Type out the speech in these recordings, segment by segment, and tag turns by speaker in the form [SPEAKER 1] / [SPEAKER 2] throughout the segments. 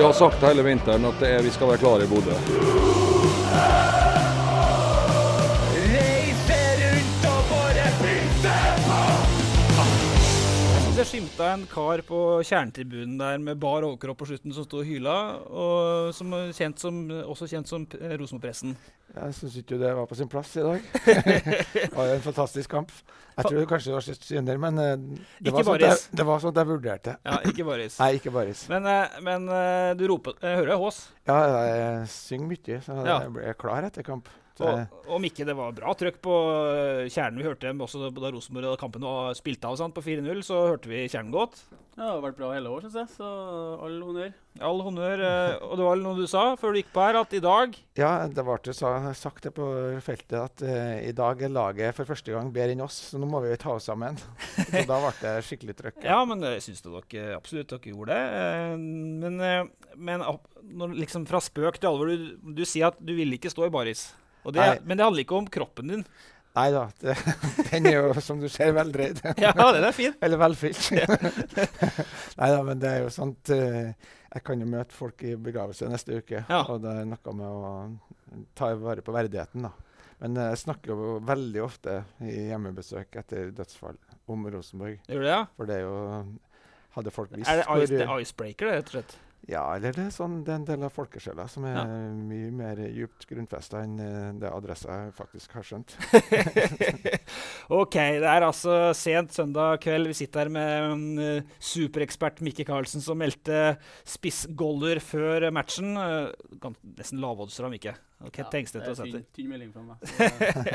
[SPEAKER 1] Vi har sagt hele vinteren at det er, vi skal være klare i Bodø.
[SPEAKER 2] Jeg skimta en kar på kjernetribunen der med bar overkropp på slutten som sto og hyla, og som kjent som, også kjent som Rosenborg-pressen.
[SPEAKER 3] Jeg syns ikke det var på sin plass i dag. det var en fantastisk kamp. Jeg tror kanskje det var synder, men eh, det var, sånn jeg, det var sånn at jeg vurderte.
[SPEAKER 2] Ja, ikke Baris.
[SPEAKER 3] Nei, ikke Baris.
[SPEAKER 2] Men, eh, men eh, du roper Jeg hører Hås.
[SPEAKER 3] Ja, jeg synger mye, så
[SPEAKER 2] Ja.
[SPEAKER 3] jeg ble klar etter kamp.
[SPEAKER 2] Og, om ikke det var bra trøkk på eh, kjernen. Vi hørte dem også da Rosenborg og kampen var spilt av sant, på 4-0, så hørte vi kjernen godt.
[SPEAKER 4] Ja, det har vært bra hele år, syns jeg. Så all honnør.
[SPEAKER 2] All honnør. eh, og det var vel noe du sa før du gikk på her, at i dag
[SPEAKER 3] ja, det ble sagt det på feltet at uh, i dag er laget for første gang bedre enn oss, så nå må vi jo ta oss sammen. så da ble det skikkelig trøkk.
[SPEAKER 2] Ja, men jeg syns dere absolutt dere gjorde det. Eh, Men, eh, men når, liksom fra spøk til alvor, du, du sier at du ville ikke stå i baris. Og det, men det handler ikke om kroppen din.
[SPEAKER 3] Nei da, den er jo som du ser veldreid.
[SPEAKER 2] Ja, den er fin.
[SPEAKER 3] Eller velfylt. Nei da, men det er jo sånt eh, Jeg kan jo møte folk i begravelse neste uke,
[SPEAKER 2] Ja.
[SPEAKER 3] og det er noe med å ta vare på verdigheten, da. Men eh, jeg snakker jo veldig ofte i hjemmebesøk etter dødsfall om Rosenborg.
[SPEAKER 2] Gjør det, ja?
[SPEAKER 3] For det er jo Hadde folk visst
[SPEAKER 2] Er det ice, det er icebreaker, det, rett og slett?
[SPEAKER 3] Ja, eller det er, sånn, det er en del av folkesjela som er
[SPEAKER 2] Ja.
[SPEAKER 3] mye mer djupt grunnfesta enn eh, det adressa faktisk har skjønt.
[SPEAKER 2] OK, det er altså sent søndag kveld. Vi sitter her med um, superekspert Mikke Karlsen som meldte spissgoller før matchen. Uh, nesten lavoddsere av Mikke. Okay, ja,
[SPEAKER 4] det er tynn, tynn melding fra meg. Så,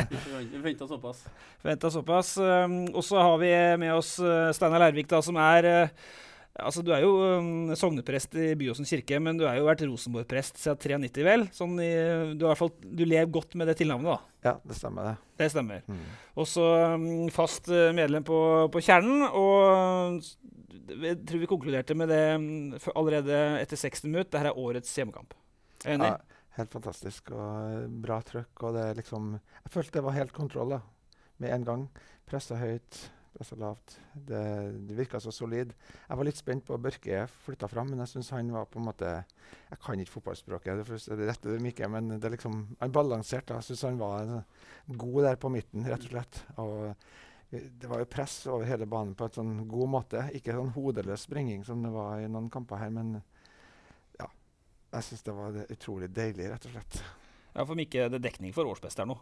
[SPEAKER 4] vi forvent- vi forventer såpass.
[SPEAKER 2] Forventa såpass. Um, og så har vi med oss uh, Steinar Lærvik, da, som er uh, Altså, Du er jo um, sogneprest i Byåsen kirke, men du har jo vært Rosenborg-prest siden 93, vel? Sånn i, du, fall, du lever godt med det tilnavnet, da.
[SPEAKER 3] Ja, det stemmer, det.
[SPEAKER 2] Det stemmer.
[SPEAKER 3] Mm.
[SPEAKER 2] Og så um, fast uh, medlem på, på Kjernen. Og jeg tror vi konkluderte med det um, allerede etter 60 minutter. Dette er årets hjemmekamp. Er enig?
[SPEAKER 3] Ja, helt fantastisk og eh, bra trøkk. Og det er liksom Jeg følte det var helt kontroll da, med en gang. Pressa høyt, pressa lavt. Det, det virka så solid. Jeg var litt spent på Børke flytta fram, men jeg syns han var på en måte Jeg kan ikke fotballspråket, det er det rette dem ikke, men det er liksom, han balanserte. Jeg syns han var god der på midten, rett og slett. Og det var jo press over hele banen på en sånn god måte. Ikke sånn hodeløs springing som det var i noen kamper her, men ja. Jeg syns det var utrolig deilig, rett og slett.
[SPEAKER 2] Ja, For Mikke, det er dekning for årsbeste her nå.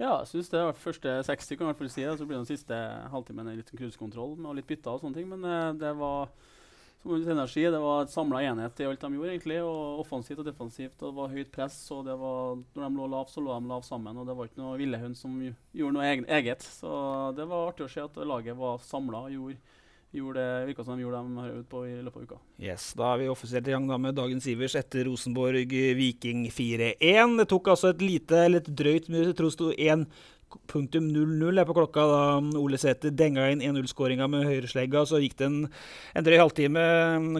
[SPEAKER 4] Ja, jeg syns det var første 60, kan jeg i hvert fall si. det. Så blir den siste halvtimen en litt cruisekontroll med litt bytter og sånne ting. Men eh, det var som energi, det var et samla enhet i alt de gjorde, egentlig. og Offensivt og defensivt. og Det var høyt press. og det var, Når de lå lavt, så lå de lavt sammen. og Det var ikke noe ville høns som gjorde noe eget. Så det var artig å se at laget var samla og gjorde, gjorde det virka som de gjorde det de har på i løpet av uka.
[SPEAKER 2] Yes, Da er vi offisielt i gang da med dagens Ivers etter Rosenborg-Viking 4-1. Det tok altså et lite, eller et drøyt minutt, jeg tror det sto 1.00 på klokka da Ole Sæter denga inn 1-0-skåringa med høyreslegga. Så gikk det en, en drøy halvtime.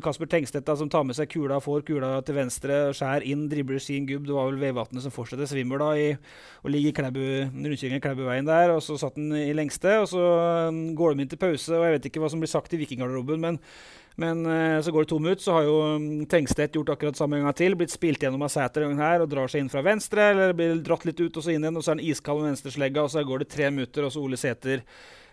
[SPEAKER 2] Kasper Tengstedt da, som tar med seg kula, får kula til venstre, skjær inn, dribler sin gubb. Det var vel Vevatnet som fortsetter svimmer da, i, og ligger i Klæbu- rundkjøringen Klæbuveien der. og Så satt den i lengste, og så um, går de inn til pause. og Jeg vet ikke hva som blir sagt i vikinggarderoben, men men eh, så går det to minutter, så har jo um, Tengstedt gjort akkurat samme en gang til. Blitt spilt gjennom av Sæter en gang her og drar seg inn fra venstre. Eller blir dratt litt ut og så inn igjen, og så er han iskald med venstreslegga. Og så går det tre minutter, og så Ole Sæter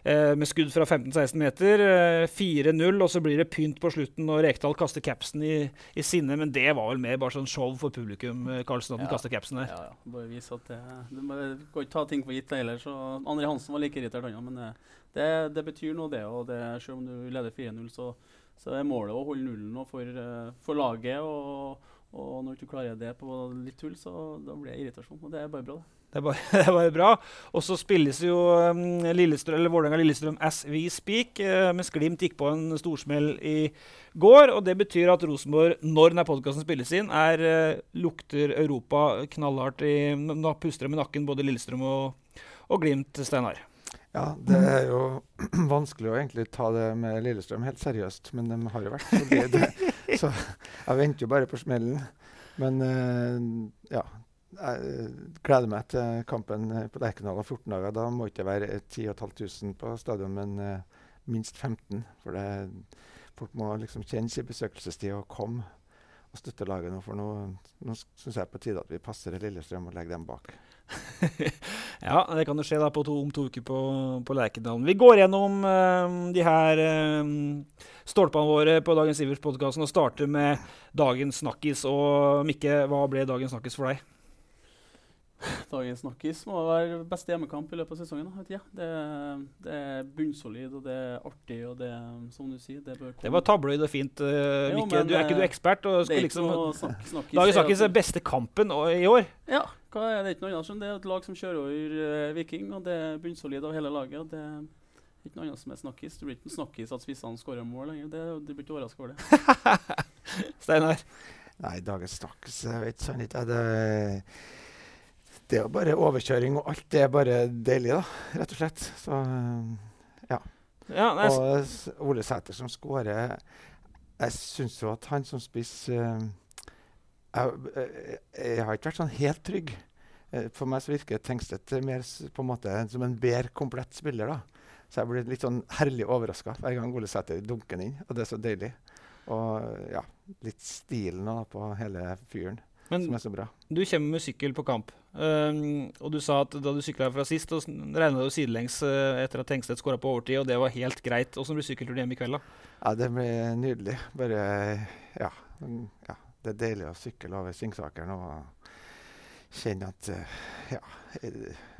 [SPEAKER 2] eh, med skudd fra 15-16 meter. Eh, 4-0, og så blir det pynt på slutten, og Rekdal kaster capsen i, i sinne. Men det var vel mer bare sånn show for publikum, eh, Karlsen, at han
[SPEAKER 4] Ja.
[SPEAKER 2] kaster capsen der.
[SPEAKER 4] Ja, ja. Bare vise at det, du må, ikke ta ting for gitt heller. Så André Hansen var like irritert, han òg. Men eh, det, det betyr noe, det. Og det, selv om du leder 4-0, så, så det er målet å holde nullen for, eh, for laget. Og, og når du klarer det på litt tull, så da blir det irritasjon. Og det er bare bra, det.
[SPEAKER 2] Det er bare, det er bare bra. Og så spilles jo um, Vålerenga-Lillestrøm as we speak, uh, mens Glimt gikk på en storsmell i går. Og det betyr at Rosenborg, når denne podkasten spilles inn, er, uh, lukter Europa knallhardt i puster med nakken, både Lillestrøm og, og Glimt, Steinar.
[SPEAKER 3] Ja, det er jo vanskelig å egentlig ta det med Lillestrøm helt seriøst, men de har jo vært solide. så jeg venter jo bare på smellen. Men uh, ja, jeg gleder meg til kampen på Lerkendal om 14 dager. Da må det ikke være 10 500 på stadion, men uh, minst 15. For det, folk må liksom kjenne sin besøkelsestid og komme og støtte laget nå. For nå, nå syns jeg på tide at vi passer Lillestrøm og legger dem bak.
[SPEAKER 2] ja, det kan jo skje da på to, om to uker på, på Lerkendal. Vi går gjennom uh, de her uh, stolpene våre på Dagens Ivers-podkasten og starter med dagens snakkis. Og Mikke, hva ble dagens snakkis for deg?
[SPEAKER 4] Dagens snakkis må være beste hjemmekamp i løpet av sesongen. Vet jeg. Det, det, er bunnsolid og det er artig og det som du sier, det bør komme.
[SPEAKER 2] Det var tabloid og fint, uh, jo, Mikke. Du er ikke du ekspert? Og skal liksom, snak snakkis, dagens snakkis er beste kampen i år?
[SPEAKER 4] Ja. Hva er det ikke noe annet Det er et lag som kjører over uh, Viking, og det er bunnsolid av hele laget. og det er ikke noe annet som er snakkis. Det blir ikke snakkis at spissene skårer mål lenger. Det, det blir ikke overraska over det.
[SPEAKER 2] Steinar?
[SPEAKER 3] Nei, dagens snakkis Jeg vet sånn ikke. Det det er jo bare overkjøring, og alt det er bare deilig, da, rett og slett. Så ja.
[SPEAKER 2] ja
[SPEAKER 3] og Ole Sæter som skårer Jeg syns jo at han som spiser uh, jeg, jeg, har ikke vært sånn helt trygg. For meg så virker Tengstedt mer på en måte som en bedre komplett spiller. da. Så jeg blir litt sånn herlig overraska hver gang Ole Sæter dunker inn, og det er så deilig. Og ja, litt stilen da, på hele fyren. Men som er så bra.
[SPEAKER 2] du kommer med sykkel på kamp. Um, og du sa at da du sykla fra sist, så regna du sidelengs uh, etter at Tengstedt skåra på overtid, og det var helt greit. Åssen blir sykkelturen hjemme i kveld, da?
[SPEAKER 3] Ja, Det blir nydelig. Bare ja, ja. Det er deilig å sykle over Singsakeren og kjenne at uh, ja,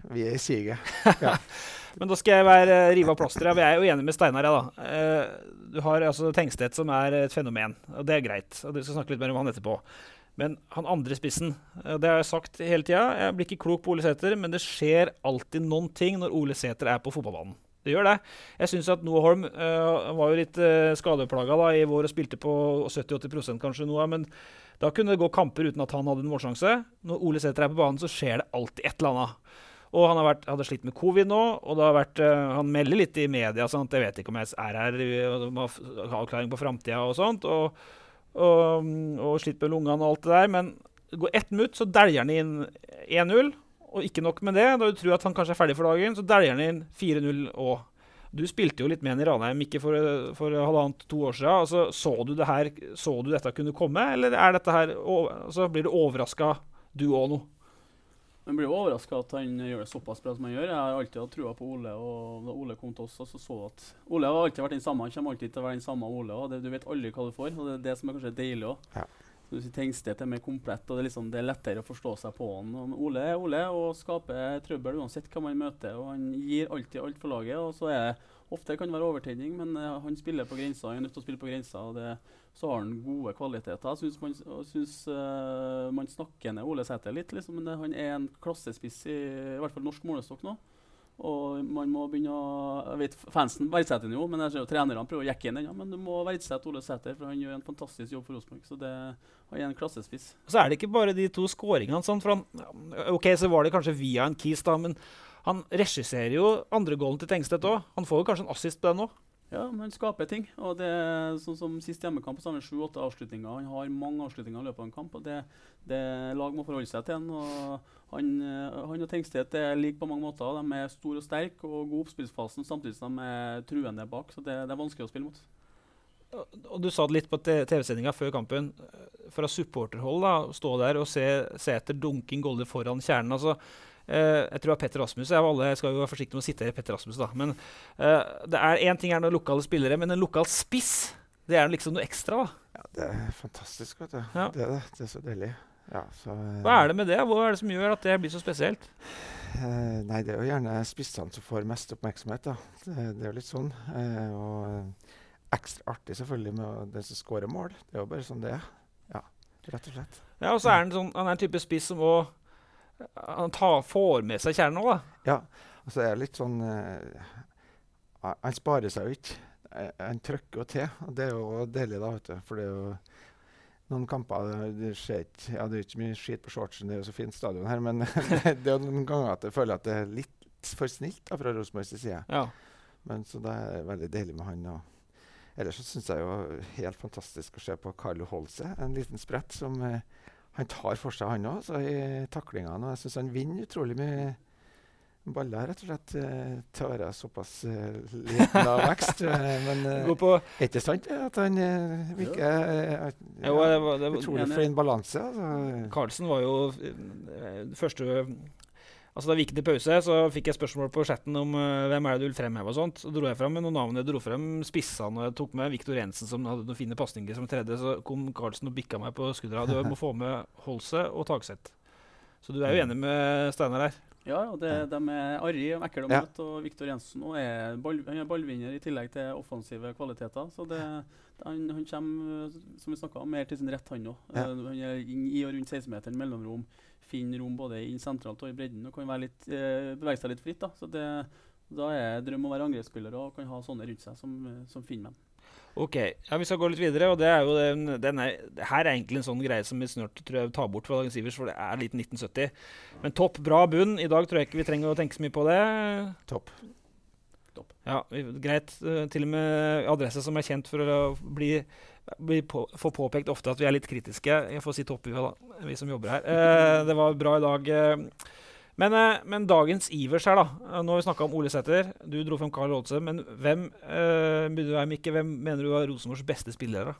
[SPEAKER 3] vi er i siget. Ja.
[SPEAKER 2] Men da skal jeg være uh, rive av plasteret. Vi er jo enige med Steinar. Ja, uh, du har altså Tengstedt som er et fenomen, og det er greit. og Du skal snakke litt mer om han etterpå. Men han andre spissen Det har jeg sagt hele tida. Jeg blir ikke klok på Ole Sæter, men det skjer alltid noen ting når Ole Sæter er på fotballbanen. Det gjør det. Jeg syns at Noah Holm uh, var jo litt uh, skadeplaga da, i vår og spilte på 70-80 kanskje, noe, men da kunne det gå kamper uten at han hadde en målsjanse. Når Ole Sæter er på banen, så skjer det alltid et eller annet. Og han vært, hadde slitt med covid nå, og vært, uh, han melder litt i media. Sant? Jeg vet ikke om jeg er her, avklaring på framtida og sånt. og og, og slitt med lungene og alt det der. Men det går ett minutt, så dæljer han inn 1-0. Og ikke nok med det, da du tror at han kanskje er ferdig for dagen, så dæljer han inn 4-0 òg. Du spilte jo litt med han i Ranheim ikke for, for halvannet-to år siden. Altså, så, du det her, så du dette kunne komme, eller er dette her, altså, blir du overraska du òg nå?
[SPEAKER 4] Jeg blir overraska at han gjør det såpass bra som han gjør. Jeg har alltid hatt trua på Ole. og Da Ole kom til oss, så så at Ole har alltid vært den samme. Han kommer alltid til å være den samme Ole. og det, Du vet aldri hva du får. og Det er det som er kanskje deilig òg. Ja. Tengstedt er mer komplett, og det er, liksom, det er, lettere å forstå seg på han. Og Ole er Ole og skaper trøbbel uansett hva man møter. og Han gir alltid alt for laget. og så er det Ofte kan det være overtenning, men uh, han spiller på grensa. Han er nødt til å spille på grensa. og det så har han gode kvaliteter. Jeg syns man, synes, uh, man snakker ned Ole Sæter litt, liksom, men det, han er en klassespiss i, i hvert fall norsk målestokk nå. Og man må begynne å jeg vet Fansen verdsetter ham jo, men jeg ser jo trenerne prøver å jekke inn ennå. Men du må verdsette Ole Sæter, for han gjør en fantastisk jobb for Rosenborg. Så det, er en klassespiss.
[SPEAKER 2] Så er det ikke bare de to skåringene. Sånn, for han, ok, så var det kanskje via en Keys, da, men han regisserer jo andre goalen til Tengstedt òg. Han får jo kanskje en assist på den òg?
[SPEAKER 4] Ja, men han skaper ting. og det er sånn som Sist hjemmekamp så har han sju-åtte avslutninger. Han har mange avslutninger i løpet av en kamp. og Det, det lag må forholde seg til han. og Han, eh, han og Tengstedt er like på mange måter. De er store og sterke og gode oppspillsfasen samtidig som de er truende bak. så det, det, er vanskelig å spille mot.
[SPEAKER 2] Og Du sa det litt på TV-sendinga før kampen. Fra supporterhold, da, stå der og se, se etter dunking goller foran kjernen. altså jeg tror det var Petter Rasmus. Jeg, alle, jeg skal jo være forsiktig med å sitte i Petter Rasmus, da. Men uh, det er én ting er noen lokale spillere, men en lokal spiss, det er liksom noe ekstra, da.
[SPEAKER 3] Ja, det er fantastisk, vet du. Ja. Det, er det. det er så deilig. Ja, så, uh,
[SPEAKER 2] Hva er det med det? Hva er det som gjør at det blir så spesielt?
[SPEAKER 3] nei, det er jo gjerne spissene som får mest oppmerksomhet, da. Det, det er jo litt sånn. og ekstra artig selvfølgelig med den som skårer mål. Det er jo bare sånn det er. Ja, rett og slett.
[SPEAKER 2] Ja, og så er han sånn, han er en type spiss som òg han tar, får med seg kjernen òg, da.
[SPEAKER 3] Ja. Og så er litt sånn uh, han- sparer seg jo ikke. Han trykker jo til. og Det er jo deilig, da. vet du. For det er jo noen kamper det- skjer ikke Ja, det er ikke mye skit på shortsen, det er jo så fint stadion her, men det, det er jo noen ganger at jeg føler at det er litt for snilt da, fra Rosenborgs side.
[SPEAKER 2] Ja.
[SPEAKER 3] Men så det er veldig deilig med han. Og ellers så syns jeg jo helt fantastisk å se på Carlo Holse. En liten sprett som eh, han tar for seg, han òg, i taklingene. Og jeg syns han vinner utrolig mye baller, rett og slett, til å være såpass eh, liten av vekst. eh, men eh, er ikke sant at han virker
[SPEAKER 2] Jo, det var, det var,
[SPEAKER 3] utrolig fin balanse? Altså.
[SPEAKER 2] Carlsen var jo første Altså Da vi gikk til pause, så fikk jeg spørsmål på chatten om uh, hvem er det du vil fremheve. og sånt. Så dro jeg frem med noen navn. Jeg dro frem spissene, og jeg tok med Viktor Jensen, som hadde noen fine pasninger som tredje. Så kom Carlsen og bikka meg på skuldra. Du må få med Holse og Tagseth. Så du er jo enig med Steinar her?
[SPEAKER 4] Ja, det, de er arrig og ekle å møte. Og Viktor Jensen og er, ball, han er ballvinner i tillegg til offensive kvaliteter. Så det, han, han kommer, eh, som vi snakket om, mer til sin rett, han òg.
[SPEAKER 3] Ja.
[SPEAKER 4] han er i og rundt 16-meteren, mellomrom. Finner rom både inn sentralt og i bredden og kan litt, eh, bevege seg litt fritt. Da. Så det, da er drøm å være angrepsspiller og kan ha sånne rundt seg som, eh, som finner dem.
[SPEAKER 2] Ok, ja, Vi skal gå litt videre. og det er jo den, den er, Her er egentlig en sånn greie som vi snart tror jeg tar bort fra dagens Ivers, for det er litt 1970. Men topp, bra bunn. I dag tror jeg ikke vi trenger å tenke så mye på det.
[SPEAKER 3] Topp.
[SPEAKER 2] Ja, vi- Greit. Eh, Til og med adresse som er kjent for å bli, bli på, få påpekt ofte at vi er litt kritiske. Jeg får si topp, vi, vi som jobber her. Eh, det var bra i dag. eh. Men, eh, men dagens Ivers her, da. Eh, Nå har vi snakka om Ole Sæther. Du dro frem Karl Rådse. Men hvem, eh, Mikke, hvem mener du er Rosenborgs beste spillere?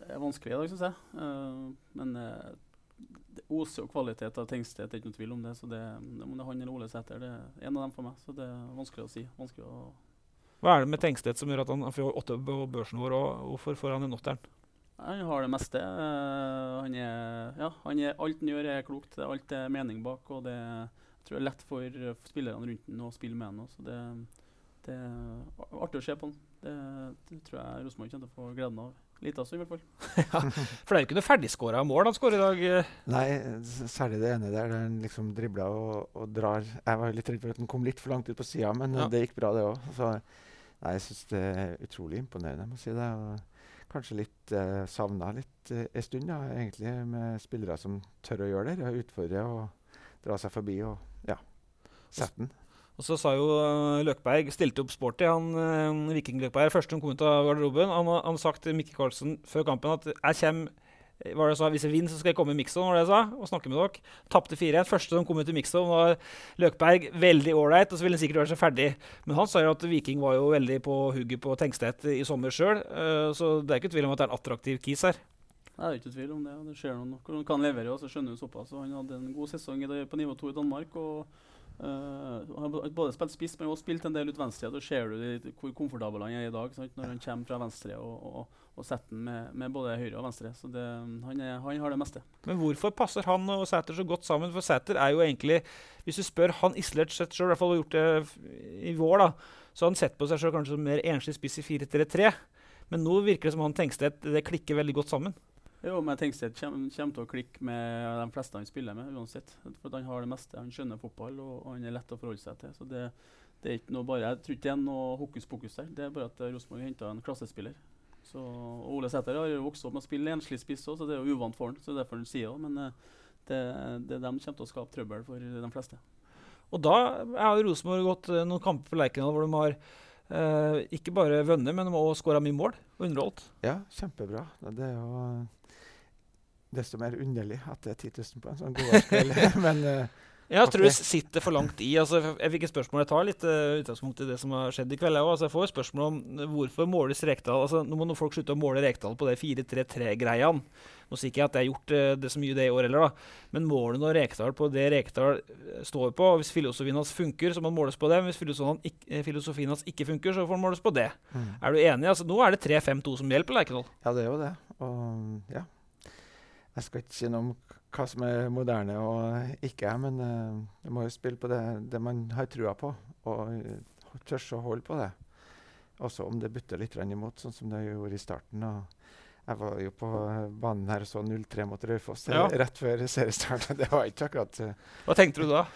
[SPEAKER 4] Det er vanskelig i dag, syns jeg. Uh, men uh, det oser jo kvalitet av Tengstedt, det er ikke noe tvil om det. Så det, om det er han eller Ole Sæther, det er en av dem for meg. Så det er vanskelig å si. Vanskelig å
[SPEAKER 2] Hva er det med Tengstedt som gjør at han får åtte på børsen vår, og hvorfor får han en åtteren?
[SPEAKER 4] Han har det meste. Eh, han er, ja, han er, alt han gjør, er klokt. Det er Alt er mening bak. Og det jeg tror jeg er lett for eh, spillerne rundt ham å spille med ham. Så det, det er artig å se på han. Det, det tror jeg Rosenborg kommer til å få gleden av. Lite av så, i hvert fall.
[SPEAKER 2] For det er jo ikke noe ferdigskåra mål han skårer i dag. eh.
[SPEAKER 3] Nei, særlig det ene der, der han liksom dribler og, og drar. Jeg var litt redd for at han kom litt for langt ut på sida, men
[SPEAKER 2] Ja.
[SPEAKER 3] det gikk bra, det òg. Jeg syns det er utrolig imponerende, jeg må si det. Og kanskje litt eh, savna litt eh, en stund, da, egentlig, med spillere som tør å gjøre det. og utfordre og dra seg forbi og ja, sette den.
[SPEAKER 2] Og så sa jo eh, Løkberg, stilte opp sporty, han uh, Viking Løkberg, første som kom ut av garderoben. Han har sagt til Mikke Karlsen før kampen at jeg kommer var det jeg Hvis jeg vinner, så skal jeg komme i mixzone, var det jeg sa, og snakke med dere. Tapte 4-1. Første som kom ut i mixzone, var Løkberg. Veldig ålreit, og så ville han sikkert være seg ferdig. Men han sa jo at Viking var jo veldig på hugget på Tengstedt i sommer sjøl, så det er ikke tvil om at det er en attraktiv kis her.
[SPEAKER 4] Det er ikke tvil om det. Det skjer noe han kan levere, og så skjønner han såpass. Han hadde en god sesong på nivå 2 i Danmark. og Uh, Han har både spilt spiss, men også spilt en del ut venstre. Da ser du hvor komfortabel han er i dag sant? når han kommer fra venstre og, og, og setter den med, med både høyre og venstre. Så det, han, er, han har det meste.
[SPEAKER 2] Men hvorfor passer han og Sæter så godt sammen? For Sæter er jo egentlig, hvis du spør han isolert sett sjøl, i hvert fall gjort det i vår, da, så har han sett på seg sjøl kanskje som mer enslig spiss i 4-3-3. Men nå virker det som han Tengstedt det klikker veldig godt sammen.
[SPEAKER 4] Jo, men Tengstedt kommer, kommer til å klikke med de fleste han spiller med, uansett. For han har det meste. Han skjønner fotball, og, og han er lett å forholde seg til. Så det, det er ikke noe bare, Jeg tror ikke det er noe hokus pokus der. Det er bare at Rosenborg henta en klassespiller. Så og Ole Sæter har jo vokst opp med å spille enslig spiss òg, så det er jo uvant for han. Så det er derfor han sier det. Men eh, det, det er dem som kommer til å skape trøbbel for de fleste.
[SPEAKER 2] Og da har Rosenborg gått eh, noen kamper på Lerkendal hvor de har eh, ikke bare vunnet, men de har også skåra mye mål og underholdt.
[SPEAKER 3] Ja, kjempebra. Det er jo desto mer underlig at det er 10 000 på en sånn godværskveld. Men eh,
[SPEAKER 2] Jeg tror det sitter for langt i. Altså, jeg fikk et spørsmål, jeg tar litt uh, utgangspunkt i det som har skjedd i kveld. jeg også. Altså, jeg får et spørsmål om hvorfor måles Rekdal altså, Nå må noen folk slutte å måle Rekdal på det 4-3-3-greiene. Nå sier ikke jeg at jeg har gjort uh, det så mye det i år heller, da. men måler nå Rekdal på det Rekdal eh, står på. og Hvis filosofien hans funker, så må han måles på det. Men hvis filosofien, hans ikke funker, så får han måles på det.
[SPEAKER 3] mm.
[SPEAKER 2] Er du enig? Altså, nå er det 3-5-2 som hjelper Lerkendal.
[SPEAKER 3] Ja, det er jo det. Og ja. Jeg skal ikke si noe om hva som er moderne og ikke, men uh, jeg må jo spille på det, det man har trua på, og uh, tørs å holde på det. Også om det butter litt imot, sånn som det gjorde i starten. Og Jeg var jo på banen her og så 0-3 mot Raufoss
[SPEAKER 2] Ja.
[SPEAKER 3] eh, rett før seriestart. Det var ikke akkurat uh,
[SPEAKER 2] Hva tenkte du da?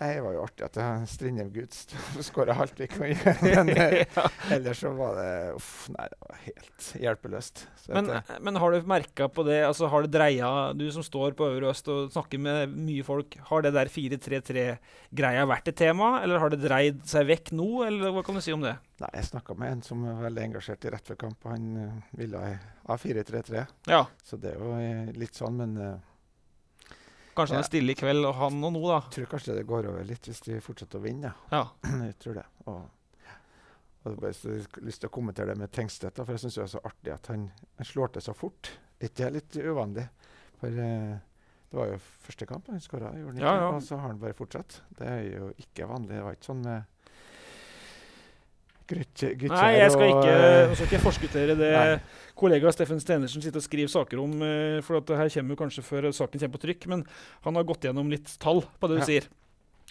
[SPEAKER 3] Nei, Det var jo artig at jeg Strindheim-Guds skåra alt vi kunne. gjøre. Men ja. ellers så var det Uff, nei, det var helt hjelpeløst.
[SPEAKER 2] Men,
[SPEAKER 3] eh,
[SPEAKER 2] men har du merka på det, altså har det dreia Du som står på Øvre Øst og snakker med mye folk, har det der 4-3-3-greia vært et tema, eller har det dreid seg vekk nå, eller hva kan du si om det?
[SPEAKER 3] nei, jeg snakka med en som er veldig engasjert i rett før kamp. og Han eh, ville ha 4-3-3.
[SPEAKER 2] Ja,
[SPEAKER 3] Så det er jo eh, litt sånn, men eh,
[SPEAKER 2] kanskje han er stille i kveld, og han og nå, da.
[SPEAKER 3] jeg tror kanskje det går over litt hvis de fortsetter å vinne.
[SPEAKER 2] Ja.
[SPEAKER 3] Jeg tror det. Og, jeg har lyst til å kommentere det med Tengstedt, for jeg syns det er så artig at han, han slår til så fort. Ikke det litt uvanlig? For eh, det var jo første kamp han skåra?
[SPEAKER 2] Ja, ja.
[SPEAKER 3] Og så har han bare fortsatt. Det er jo ikke vanlig. Det var ikke sånn med Grytje- Gytkjær
[SPEAKER 2] Nei, jeg skal ikke,
[SPEAKER 3] eh,
[SPEAKER 2] jeg skal ikke forskuttere det
[SPEAKER 3] Nei.
[SPEAKER 2] kollega Steffen Stenersen sitter og skriver saker om. eh, For at her kommer jo kanskje før saken kommer på trykk, men han har gått gjennom litt tall på det du
[SPEAKER 3] Ja.
[SPEAKER 2] sier.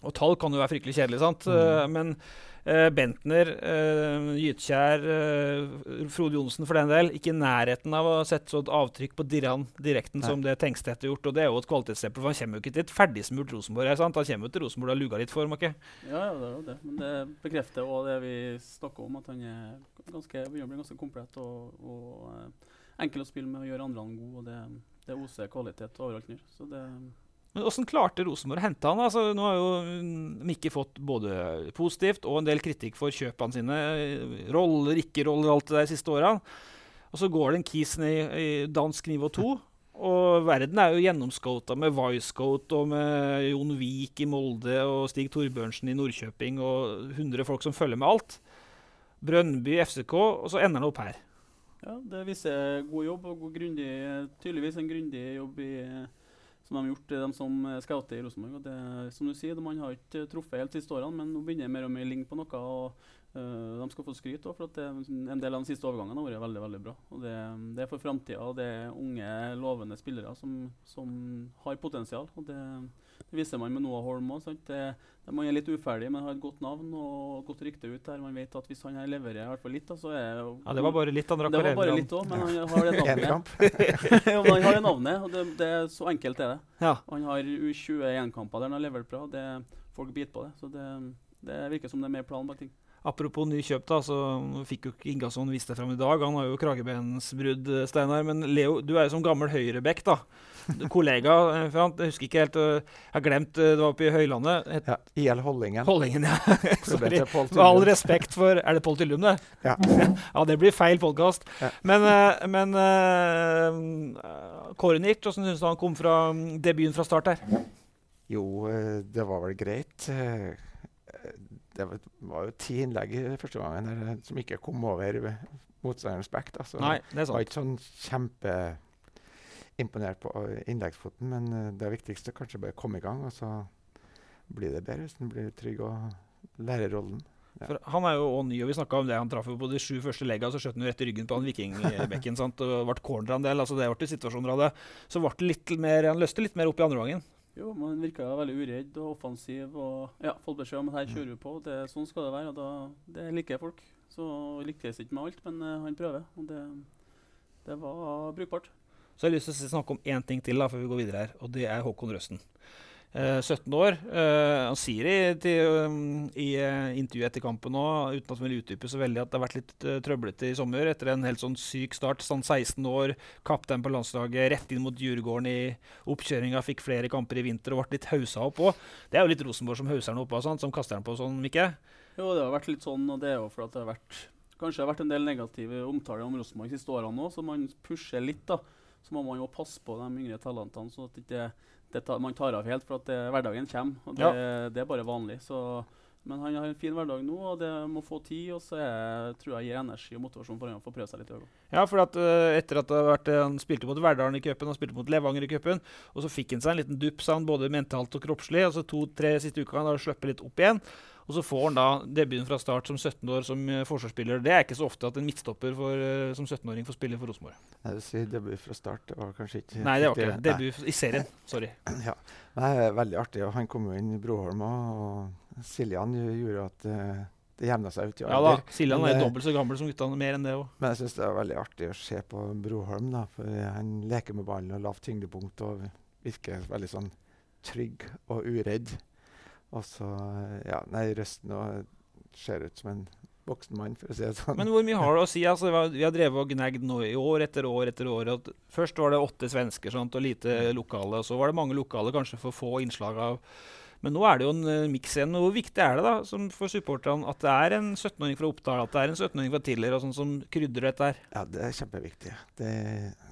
[SPEAKER 2] Og tall kan jo være fryktelig kjedelig, sant?
[SPEAKER 3] Mm.
[SPEAKER 2] Eh, Men uh, Bentner, uh, Gytkjær, uh, Frode Johnsen for den del, ikke i nærheten av å sette så et avtrykk på Dirran direkten
[SPEAKER 3] Nei.
[SPEAKER 2] som det Tengstedt har gjort. Og det er jo et kvalitetsstempel, for han kommer jo ikke til et ferdigsmurt Rosenborg. sant? Han kommer jo til Rosenborg og har luga litt for, må ikke?
[SPEAKER 4] Ja, ja, det er jo det. Men det bekrefter òg det vi snakker om, at han er ganske, begynner å bli ganske komplett og, og enkel å spille med og gjøre andre gode. Og det, det oser kvalitet overalt nå. Så det
[SPEAKER 2] Men Hvordan klarte Rosenborg å hente han? Altså, nå har jo mm, Mikke fått både positivt og en del kritikk for kjøpene sine. Roller, ikke-roller, alt det der siste årene. Og så går det en kis ned i dansk nivå 2. Og verden er jo gjennomscota med Wisecoat og med Jon Vik i Molde og Stig Torbjørnsen i Nordkjøping og 100 folk som følger med alt. Brønnby, FCK, og så ender han opp her.
[SPEAKER 4] Ja, det viser god jobb og god grundig, tydeligvis en grundig jobb i, som de har gjort, de som eh, scouter i Rosenborg. Som du sier, Man har ikke truffet helt siste årene, men nå begynner det mer og mer å ligne på noe. og eh, De skal få skryt også, for at det, en del av de siste overgangene har vært veldig veldig bra. Og Det, det er for framtida, det er unge, lovende spillere som, som har potensial. og det, det viser man med Noah Holm òg. Man er litt uferdig, men har et godt navn og godt rykte ut der. Man vet at hvis han her leverer i hvert fall litt, da, så er
[SPEAKER 2] Ja, Det var bare litt han drakk
[SPEAKER 4] litt òg, men han har det navnet. Ja, han har det navnet, og det, det er så enkelt er det.
[SPEAKER 2] Ja.
[SPEAKER 4] Han har U21-kamper der han har levert bra. Det, folk biter på det. Så det, det virker som det er mer plan bak ting.
[SPEAKER 2] Apropos ny kjøp, da, så fikk jo ikke Ingasson vist det fram i dag. Han har jo kragebensbrudd, eh, Steinar. Men Leo, du er jo som gammel høyrebekk, da. Kollega eh, for han, Jeg husker ikke helt Jeg har glemt øh, det var oppe i Høylandet. Het
[SPEAKER 3] Ja, IL Holdingen.
[SPEAKER 2] Holdingen, ja. Sorry. Med all respekt for Er det Pål Tyllum, det?
[SPEAKER 3] Ja.
[SPEAKER 2] ja, det blir feil podkast.
[SPEAKER 3] Ja.
[SPEAKER 2] Men, eh, men uh, Kornic, hvordan syns du han kom fra mm, debuten fra start her?
[SPEAKER 3] Jo, eh, det var vel greit. Det var, jo ti innlegg første gangen her, eh, som ikke kom over motstanderens back. da, så
[SPEAKER 2] Nei, det er
[SPEAKER 3] Jeg var ikke sånn kjempeimponert på eh, innleggsfoten, men eh, det viktigste er kanskje bare å komme i gang. Og så blir det bedre hvis en blir trygg og lærer rollen. Ja.
[SPEAKER 2] For han er jo også ny, og vi snakka om det. Han traff jo på de sju første legga, så skjøt han jo rett i ryggen på han vikingbekken. sant, og ble corner en del. altså Det ble situasjoner av det. Så ble det litt mer, han løste litt mer opp i andre gangen.
[SPEAKER 4] Jo, man virka veldig uredd og offensiv. og ja, Fått beskjed om at her kjører vi på. Det, sånn skal det være. og da, Det liker folk. Så lykkes ikke med alt, men uh, han prøver. Og det, det var brukbart.
[SPEAKER 2] Så jeg har lyst til å snakke om én ting til da, før vi går videre her, og det er Håkon Røsten. Eh, 17 år. Eh, han sier i, til, um, i eh, intervjuet etter kampen nå, uten at han vil utdype så veldig, at det har vært litt trøblete i sommer etter en helt sånn syk start. Sånn 16 år, kaptein på landslaget, rett inn mot Djurgården i oppkjøringa, fikk flere kamper i vinter og ble litt hausa opp òg. Det er jo litt Rosenborg som hauser han opp av, som kaster han på sånn, Mikke?
[SPEAKER 4] Jo, det har vært litt sånn, og det er jo fordi det har vært Kanskje det har vært en del negative omtaler om Rosenborg de siste årene òg, så man pusher litt. da. Så må man jo passe på de yngre talentene, så at ikke det man tar av helt. For at det, hverdagen kommer, og det, det er bare vanlig. Så, men han har en fin hverdag nå, og det må få tid. Og så er, tror jeg gir energi og motivasjon for han å få prøve seg litt. i år.
[SPEAKER 2] Ja, for at, uh, etter at det har vært, eh, han spilte mot Verdalen i cupen og spilte mot Levanger i cupen, og så fikk han seg en liten dupp, både mentalt og kroppslig. altså To-tre siste ukene har han sluppet litt opp igjen. Og så får han da debuten fra start som 17 år som eh, forsvarsspiller. Det er ikke så ofte at en midtstopper for, eh, som 17-åring får spille for Rosenborg.
[SPEAKER 3] Nei, du sier debut fra start. Det var kanskje ikke
[SPEAKER 2] Nei, det var ikke det. Debut i serien. Sorry.
[SPEAKER 3] Ja. Nei, veldig artig. og Han kom jo inn i Broholm òg, og Siljan gjorde at eh, det jevna seg ut i alder.
[SPEAKER 2] Ja da. Siljan er dobbelt så gammel som guttene, mer enn det òg.
[SPEAKER 3] Men jeg syns det er veldig artig å se på Broholm. da, for Han leker med ballen og lavt tyngdepunkt og virker veldig sånn trygg og uredd. Og så ja, Nei, røsten og ser ut som en voksen mann, for å si det sånn.
[SPEAKER 2] Men hvor mye har det å si? Altså, vi har- drevet og gnagd nå i år etter år etter år. At først var det åtte svensker sant, og lite lokale. Og så var det mange lokale, kanskje for få innslag av Men nå er det jo en uh, miks igjen. Hvor viktig er det da, som for supporterne at det er en 17-åring fra Oppdal, at det er en 17-åring fra Tiller og sånn som krydrer dette her?
[SPEAKER 3] Ja, det er kjempeviktig. Det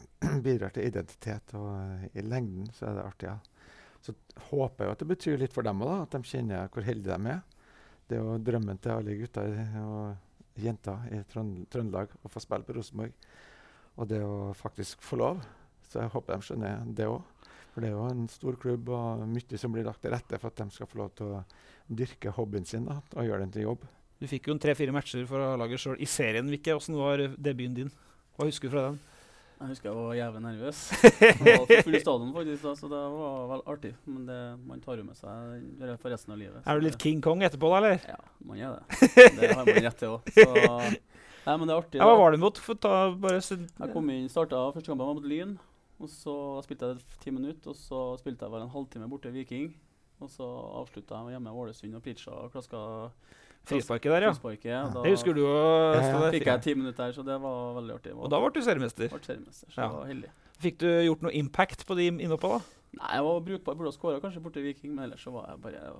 [SPEAKER 3] bidrar til identitet, og uh, i lengden så er det artig. ja. Så håper jeg at det betyr litt for dem òg, at de kjenner hvor heldige de er. Det er jo drømmen til alle gutter og jenter i Trønd Trøndelag å få spille på Rosenborg. Og det å faktisk få lov. Så jeg håper de skjønner det òg. For det er jo en stor klubb og mye som blir lagt til rette for at de skal få lov til å dyrke hobbyen sin da, og gjøre den til jobb.
[SPEAKER 2] Du fikk jo tre-fire matcher for laget sjøl i serien, Vikke. Hvordan var debuten din? Hva husker du fra den?
[SPEAKER 4] Jeg husker jeg var jævlig nervøs. Jeg var for full stadion, faktisk, da, så det var vel artig. Men det, man tar jo med seg for resten av livet.
[SPEAKER 2] Er du litt King Kong etterpå, da, eller?
[SPEAKER 4] Ja, man er det. Det har man rett til òg. Nei, men det er artig.
[SPEAKER 2] Ja, hva var det mot? Få ta bare
[SPEAKER 4] Jeg kom inn, starta første kampen var mot Lyn. Og så spilte jeg ti minutter, og så spilte jeg vel en halvtime borte Viking. Og så avslutta jeg hjemme Ålesund og pitcha og klaska
[SPEAKER 2] frisparket der, ja.
[SPEAKER 4] frisparket. ja. Da
[SPEAKER 2] Det husker du òg.
[SPEAKER 3] ja.
[SPEAKER 4] fikk jeg ti minutter her, så det var veldig artig.
[SPEAKER 2] Og da ble du seriemester.
[SPEAKER 4] ble seriemester, så
[SPEAKER 2] Ja.
[SPEAKER 4] var heldig.
[SPEAKER 2] Fikk du gjort noe impact på de innhoppa, da?
[SPEAKER 4] Nei, jeg var brukbar. Burde ha skåra kanskje borte i Viking, men ellers så var jeg bare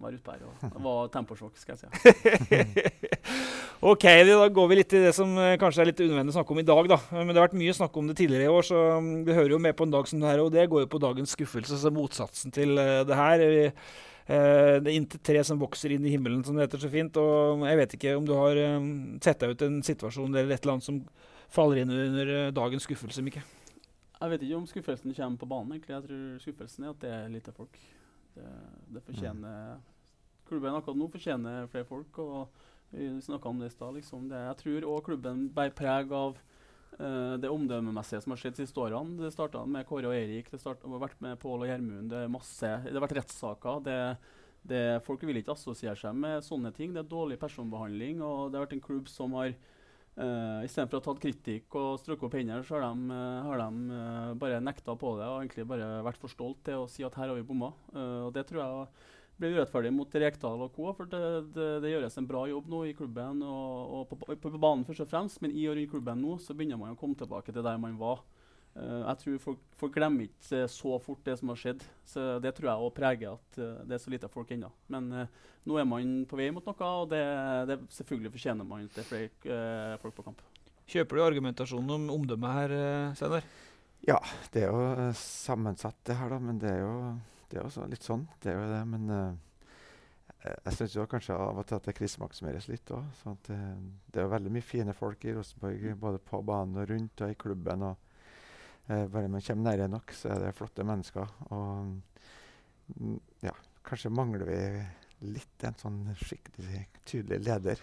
[SPEAKER 4] var utpå her. Og det var temposjokk, skal jeg si.
[SPEAKER 2] ok, da går vi litt til det som eh, kanskje er litt unødvendig å snakke om i dag. da. Men det har vært mye snakk om det tidligere i år, så mm, det hører jo med på en dag som det her. Og det går jo på dagens skuffelse, så motsatsen til eh, det her. Vi, eh, det er inntil tre som vokser inn i himmelen, som det heter så fint. Og jeg vet ikke om du har eh, sett deg ut en situasjon eller et eller annet som faller inn under eh, dagens skuffelse, Mikke?
[SPEAKER 4] Jeg vet ikke om skuffelsen kommer på banen. egentlig. Jeg tror skuffelsen er at det er lite folk. Det, det fortjener Klubben akkurat nå fortjener flere folk. og Vi snakka om det i stad. Liksom. Jeg tror òg klubben bærer preg av eh, det omdømmemessige som har skjedd de siste årene. Det starta med Kåre og Eirik, det startet, har vært med Pål og Gjermund. Det det har vært rettssaker. Det, det, folk vil ikke assosiere seg med sånne ting. Det er dårlig personbehandling. og Det har vært en klubb som har Uh, Istedenfor å ha tatt kritikk og strukket opp hendene, så har de, uh, har de uh, bare nekta på det og egentlig bare vært for stolt til å si at her har vi bomma. Eh, og det tror jeg blir urettferdig mot Rekdal og co. For det, det, det gjøres en bra jobb nå i klubben og, og på, på, på banen først og fremst, men i og rundt klubben nå så begynner man å komme tilbake til der man var. Uh, jeg tror folk, folk glemmer ikke eh, så fort det som har skjedd. Så Det tror jeg også preger at uh, det er så lite folk ennå. Men uh, nå er man på vei mot noe, og det, det selvfølgelig fortjener man til er flere folk på kamp.
[SPEAKER 2] Kjøper du argumentasjonen om omdømmet her, Steinar?
[SPEAKER 3] Ja, det er jo sammensatt, det her, da. Men det er jo det er også litt sånn. Det er jo det. Men uh, jeg- syns kanskje av og til at det krisemaksimeres litt òg. Sånn at, eh, det er jo veldig mye fine folk i Rosenborg, både på banen og rundt og i klubben. og uh, Bare man kommer nære nok, så er det flotte mennesker. Og mm, ja, kanskje mangler vi litt en sånn skikkelig tydelig leder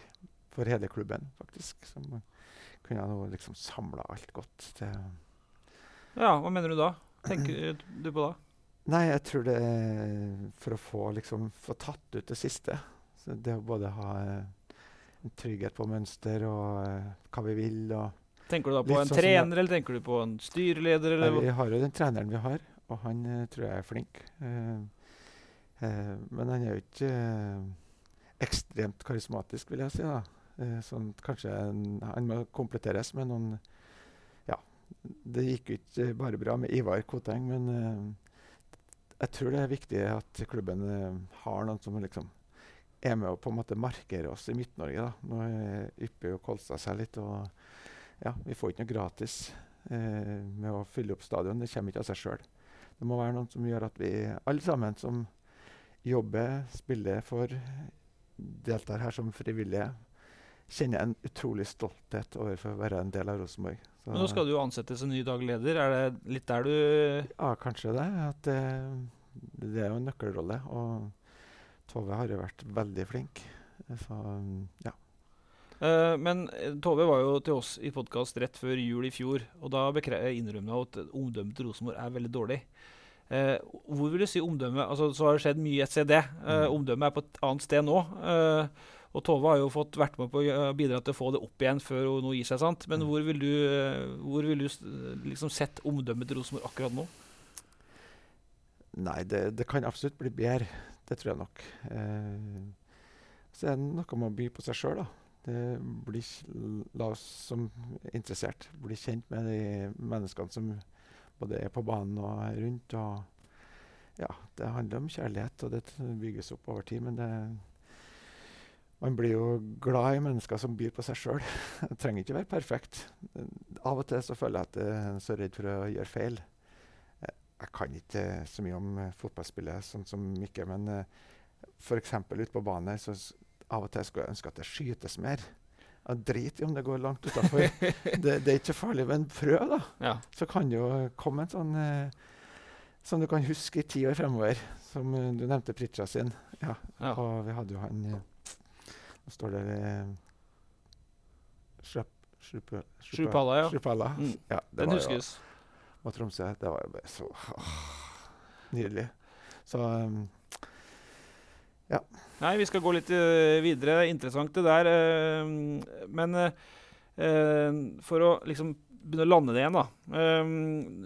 [SPEAKER 3] for hele klubben, faktisk. Som kunne ha liksom samla alt godt til
[SPEAKER 2] Ja, hva mener du da? Tenker du på da?
[SPEAKER 3] Nei, jeg tror det er for å få, liksom, få tatt ut det siste. Så det å både ha eh, en trygghet på mønster og eh, hva vi vil. Og,
[SPEAKER 2] Tenker du da på en
[SPEAKER 3] sånn
[SPEAKER 2] trener, eller tenker du på en styreleder?
[SPEAKER 3] Nei, vi har jo den treneren vi har, og han uh, tror jeg er flink. Uh, uh, men han er jo ikke ekstremt karismatisk, vil jeg si. sånn, kanskje en, han må kompletteres med noen Ja, det gikk jo ikke bare bra med Ivar Koteng, men jeg tror det er viktig at klubben eh, har noen som liksom er med å på en måte markere oss i Midt-Norge. da. Nå er ypper jo Kolstad seg litt, og ja, vi får ikke noe gratis eh, med å fylle opp stadion. Det kommer ikke av seg sjøl. Det må være noen som gjør at vi alle sammen som jobber, spiller for, deltar her som frivillige, kjenner en utrolig stolthet overfor å være en del av Rosenborg. Så-
[SPEAKER 2] Men nå skal du jo ansettes en ny daglig leder. Er det litt der du
[SPEAKER 3] Ja, kanskje det. At det, det er jo en nøkkelrolle. Og Tove har jo vært veldig flink. Så ja.
[SPEAKER 2] Eh, men eh, Tove var jo til oss i podkast rett før jul i fjor, og da innrømmet hun at omdømmet til Rosenborg er veldig dårlig. Eh, hvor vil du si omdømmet altså, Så har det skjedd mye et det. Eh,
[SPEAKER 3] Mm.
[SPEAKER 2] Omdømmet er på et annet sted nå. Eh, Og Tove har jo fått vært med på å bidra til å få det opp igjen før hun nå gir seg. sant? Men
[SPEAKER 3] Mm.
[SPEAKER 2] hvor vil du, hvor vil du liksom sett omdømmet til Rosenborg akkurat nå?
[SPEAKER 3] Nei, det, det kan absolutt bli bedre. Det tror jeg nok. Eh, så er det noe med å by på seg sjøl, da. Det blir, la oss som er interessert bli kjent med de menneskene som både er på banen og er rundt. Og ja, det handler om kjærlighet, og det bygges opp over tid. Men det, man blir jo glad i mennesker som byr på seg sjøl. Det trenger ikke være perfekt. Av og til så føler jeg at jeg er så redd for å gjøre feil. Jeg, kan ikke så mye om eh, fotballspillet sånn som Mikke, men f.eks. ute på banen her, så av og til skulle jeg ønske at det skytes mer. Jeg driter i om det går langt utafor. det, det er ikke farlig, men prøv, da.
[SPEAKER 2] Ja.
[SPEAKER 3] Så kan det jo komme en sånn eh, som du kan huske i ti år fremover. Som eh, du nevnte Pritja sin. Ja,
[SPEAKER 2] Ja.
[SPEAKER 3] og vi hadde jo han Nå står det
[SPEAKER 2] Shrupala, ja.
[SPEAKER 3] Shrupala.
[SPEAKER 2] Mm.
[SPEAKER 3] ja
[SPEAKER 2] Den huskes.
[SPEAKER 3] Jo, og Tromsø. Det var jo bare så åh, nydelig. Så um,
[SPEAKER 2] Nei, vi skal gå litt eh, videre. Interessant det der. eh, men eh, for å liksom begynne å lande det igjen, da.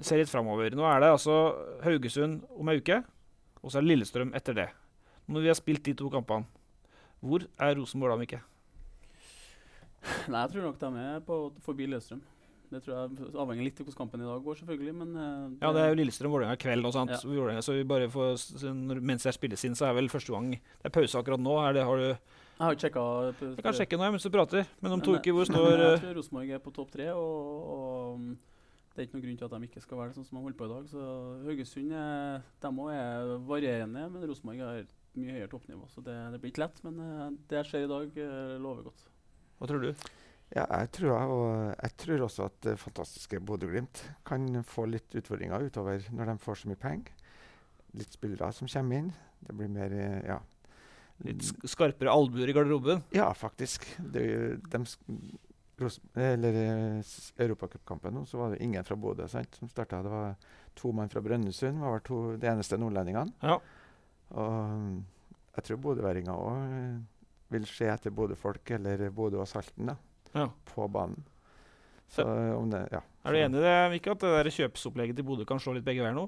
[SPEAKER 2] se litt framover. Nå er det altså Haugesund om ei uke, og så er det Lillestrøm etter det. Når vi har spilt de to kampene, hvor er Rosenborg da, Mikke?
[SPEAKER 4] Nei, jeg tror nok de er på forbi Lillestrøm. Det tror jeg avhenger litt av hvordan kampen i dag går, selvfølgelig. Men det
[SPEAKER 2] Ja, det er jo Lillestrøm-Vålerenga i kveld og sånt.
[SPEAKER 4] Ja.
[SPEAKER 2] Så, så vi bare får, mens det spilles inn, så er vel første gang Det er pause akkurat nå. Er det, har du,
[SPEAKER 4] Jeg har ikke sjekka
[SPEAKER 2] jeg kan sjekke nå mens du prater, men om to uker hvor står
[SPEAKER 4] Jeg
[SPEAKER 2] eh,
[SPEAKER 4] tror Rosenborg er på topp tre, og, og mm, det er ikke noen grunn til at de ikke skal være det sånn som de holder på i dag. Så Haugesund er, de også er varierende, men Rosenborg har mye høyere toppnivå. Så det, det blir ikke lett, men uh, det jeg ser i dag, uh, lover godt.
[SPEAKER 2] Hva tror du?
[SPEAKER 3] ja, jeg tror, jeg, og jeg tror også at det fantastiske Bodø-Glimt kan få litt utfordringer utover når de får så mye penger. Litt spillere som kommer inn. Det blir mer eh, ja.
[SPEAKER 2] Litt sk- skarpere albuer i garderoben?
[SPEAKER 3] Ja, faktisk. Det, de, Ros eller Europacupkampen nå, så var det ingen fra Bodø sant, som starta. Det var to mann fra Brønnøysund. var vel to, de eneste nordlendingene.
[SPEAKER 2] Ja.
[SPEAKER 3] Og jeg tror bodøværinger òg vil se etter Bodø-folk eller Bodø og Salten da,
[SPEAKER 2] ja.
[SPEAKER 3] på banen. Så om det, ja.
[SPEAKER 2] Er du enig i det, Mikke, at det der kjøpsopplegget til Bodø kan slå litt begge veier nå?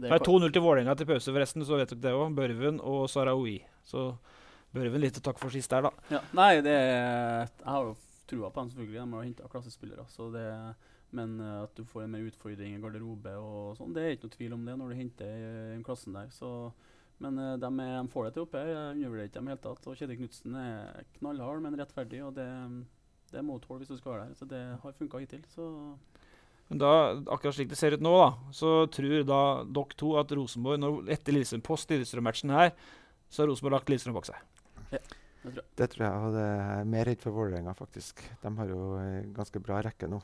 [SPEAKER 4] Det
[SPEAKER 2] er 2-0 til Vålerenga til pause, forresten, så vet dere det òg. Børven og Sarawi. Så Børven litt takk for sist der, da.
[SPEAKER 4] Ja, nei, det er, jeg har jo trua på dem, selvfølgelig. De har henta klassespillere. Så det, men eh, at du får en mer utfordring i garderobe og sånn, det er ikke noe tvil om det når du henter i den klassen der. Så, men eh, de, er, de får det til oppe. Jeg undervurderer ikke dem i det hele tatt. Og Kjetil Knutsen er knallhard, men rettferdig. Og det, det må du tåle hvis du skal være der. Så det har funka hittil. Så
[SPEAKER 2] Men da, akkurat slik det ser ut nå, da, så tror da dere to at Rosenborg, når, etter Lillestrøm post Lillestrøm-matchen her, så har Rosenborg lagt Lillestrøm bak seg.
[SPEAKER 3] Det tror jeg, og det er mer redd for Vålerenga, faktisk. De har jo eh, ganske bra rekke nå,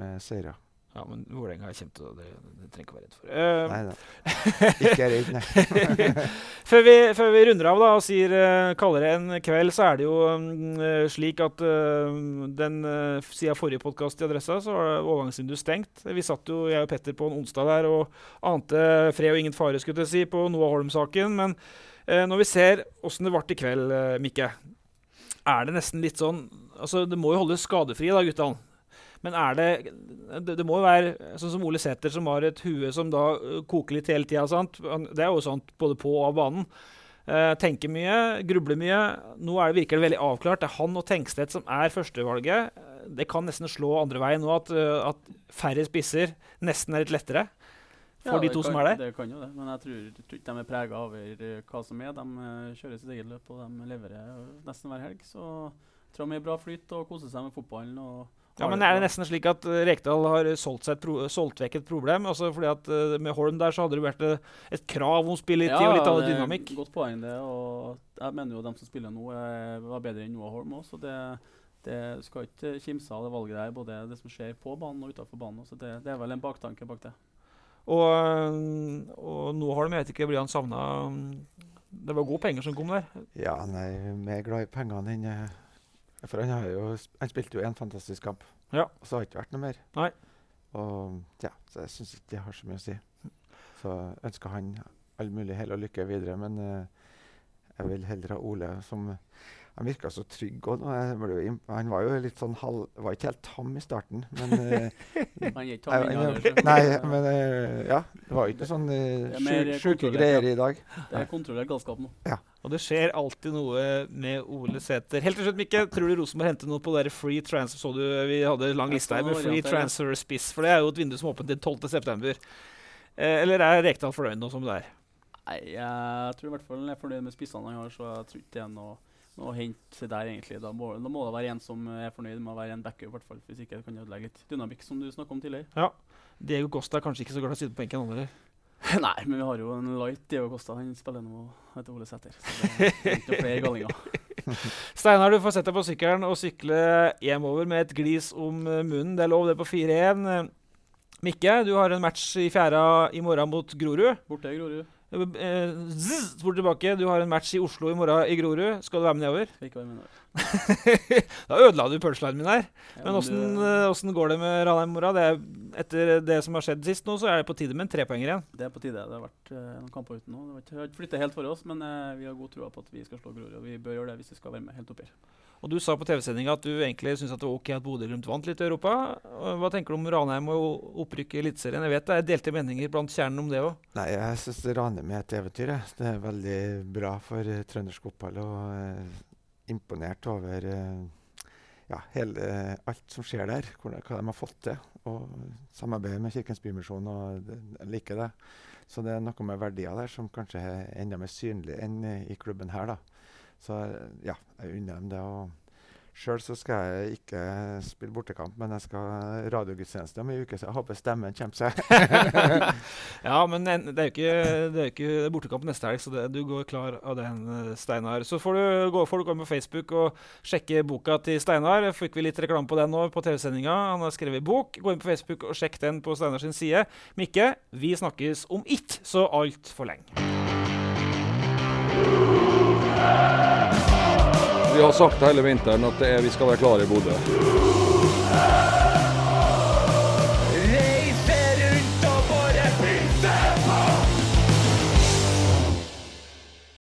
[SPEAKER 3] med seire.
[SPEAKER 2] Ja, men Vålerenga er kjempe, det, det trenger ikke være redd for. Uh,
[SPEAKER 3] Nei da. Ikke redd, nei.
[SPEAKER 2] før, vi, før vi runder av da, og sier, uh, kaller det en kveld, så er det jo eh, slik at uh, den uh, siden forrige podkast i Adressa, så var overgangsvinduet stengt. Vi satt jo, jeg og Petter, på en onsdag der og ante fred og ingen fare, skulle jeg si, på Noah Holm-saken. Men eh, når vi ser åssen det ble i kveld, eh, Mikke, er det nesten litt sånn Altså, det må jo holdes skadefrie, da, guttene. Men er det, det Det må jo være sånn som Ole Sæther, som har et hue som da koker litt hele tida. Det er jo sånt både på og av banen. Eh, tenker mye, grubler mye. Nå er det virker det veldig avklart. Det er han og Tengstedt som er førstevalget. Det kan nesten slå andre veien nå, at, at færre spisser nesten er litt lettere for
[SPEAKER 4] Ja,
[SPEAKER 2] de to
[SPEAKER 4] kan,
[SPEAKER 2] som er der.
[SPEAKER 4] Det kan jo det, men jeg tror, tror ikke de er prega over hva som er. De kjører sitt eget løp, og de leverer nesten hver helg. Så jeg tror de er i bra flyt og koser seg med fotballen. og
[SPEAKER 2] Ja, men Er det nesten slik at Rekdal har solgt, seg et pro solgt vekk et problem? Altså fordi at Med Holm der så hadde det vært et krav om spilletid og litt annen
[SPEAKER 4] det er
[SPEAKER 2] dynamikk.
[SPEAKER 4] Godt poeng, det. Og jeg mener jo de som spiller nå, er, var bedre enn Noah Holm òg. Så det, det skal ikke kimse av det valget der, både det som skjer på banen og utenfor banen. Så det, det er vel en baktanke bak det.
[SPEAKER 2] Og, og nå har de, jeg vet ikke, blir han savna Det var gode penger som kom der.
[SPEAKER 3] Ja, nei, mer glad i pengene enn eh, For han, har jo, han spilte jo en fantastisk kamp,
[SPEAKER 2] Ja.
[SPEAKER 3] og så har det ikke vært noe mer.
[SPEAKER 2] Nei.
[SPEAKER 3] Og ja, Så jeg syns ikke det har så mye å si. Så ønsker han all mulig hell og lykke videre, men uh, jeg vil heller ha Ole som han virka så trygg. Og han var jo litt sånn halv, var ikke helt tam i starten, men uh,
[SPEAKER 4] Han er ikke tam ennå.
[SPEAKER 3] Nei, men uh, ja. Det var ikke sånn uh, sjuke greier i dag.
[SPEAKER 4] Det er kontrollert galskap nå.
[SPEAKER 3] Ja.
[SPEAKER 2] Og det skjer alltid noe med Ole Sæter. Helt til slutt, Mikke, tror du Rosenborg henter noe på der free transfer? Så du, vi hadde lang liste her med free transfer spiss, for det er jo et vindu som er åpent til 12.9. Eh, eller er Rekdal fornøyd nå som det er?
[SPEAKER 4] Nei, jeg tror i hvert fall jeg er fornøyd med spissene han har, så jeg tror ikke det er noe å hente der, egentlig. Da må, da må, det være en som er fornøyd med å være en backup, hvert fall. Hvis ikke kan det ødelegge litt dynamikk, som du snakka om tidligere.
[SPEAKER 2] Ja. Diego Costa er kanskje ikke så glad i å sitte på benken, han heller?
[SPEAKER 4] Nei, men vi har jo en light Diego Costa. Han spiller nå etter Ole Sæter. Så det er ikke flere gallinger.
[SPEAKER 2] Steinar, du får sette deg på sykkelen og sykle hjemover med et glis om munnen. Det er lov, det på 4-1. Mikke, du har en match i fjæra i morgen mot Grorud.
[SPEAKER 4] Borte i Grorud.
[SPEAKER 2] Eh, zzz, bort tilbake. Du har en match i Oslo i morgen i Grorud. Skal du være med nedover?
[SPEAKER 4] Ikke være med nedover.
[SPEAKER 2] da ødela du punchlinen min her. Men åssen går det med Ranheim i morgen? Etter det som har skjedd sist, nå, så er det på tide med en trepoenger igjen.
[SPEAKER 4] Det er på tide. Det har vært uh, noen kamper uten nå. Det har ikke flyttet helt for oss, men uh, vi har god tro på at vi skal slå Grorud. Og vi bør gjøre det hvis vi skal være med helt oppi her.
[SPEAKER 2] Og Du sa på TV-sendinga at du egentlig syns det var ok at Bodø-Glimt vant litt i Europa. Hva tenker du om Ranheim og opprykket i Eliteserien? Jeg vet det er delte meninger blant kjernen om det òg.
[SPEAKER 3] Nei, jeg syns Ranheim er et eventyr. Jeg. Det er veldig bra for uh, trøndersk fotball. og uh, Imponert over uh, ja, hele, alt som skjer der, hva, hva de har fått til. Og samarbeidet med Kirkens Bymisjon. og Jeg liker det. Så det er noe med verdier der som kanskje er enda mer synlig enn i klubben her. da. Så ja, jeg unner dem det. og Sjøl skal jeg ikke spille bortekamp, men jeg skal radiogudstjeneste om en uke, så jeg håper stemmen kommer seg.
[SPEAKER 2] ja, men det er jo ikke, det er ikke bortekamp neste helg, så det, du går klar av den, Steinar. Så får du, gå, får på Facebook og sjekke boka til Steinar. Fikk vi litt reklame på den nå på TV-sendinga. Han har skrevet bok. Gå inn på Facebook og sjekk den på Steinar sin side. Mikke, vi snakkes om ikke så altfor lenge.
[SPEAKER 1] Vi har sagt hele vinteren at er, vi skal være klare i Bodø.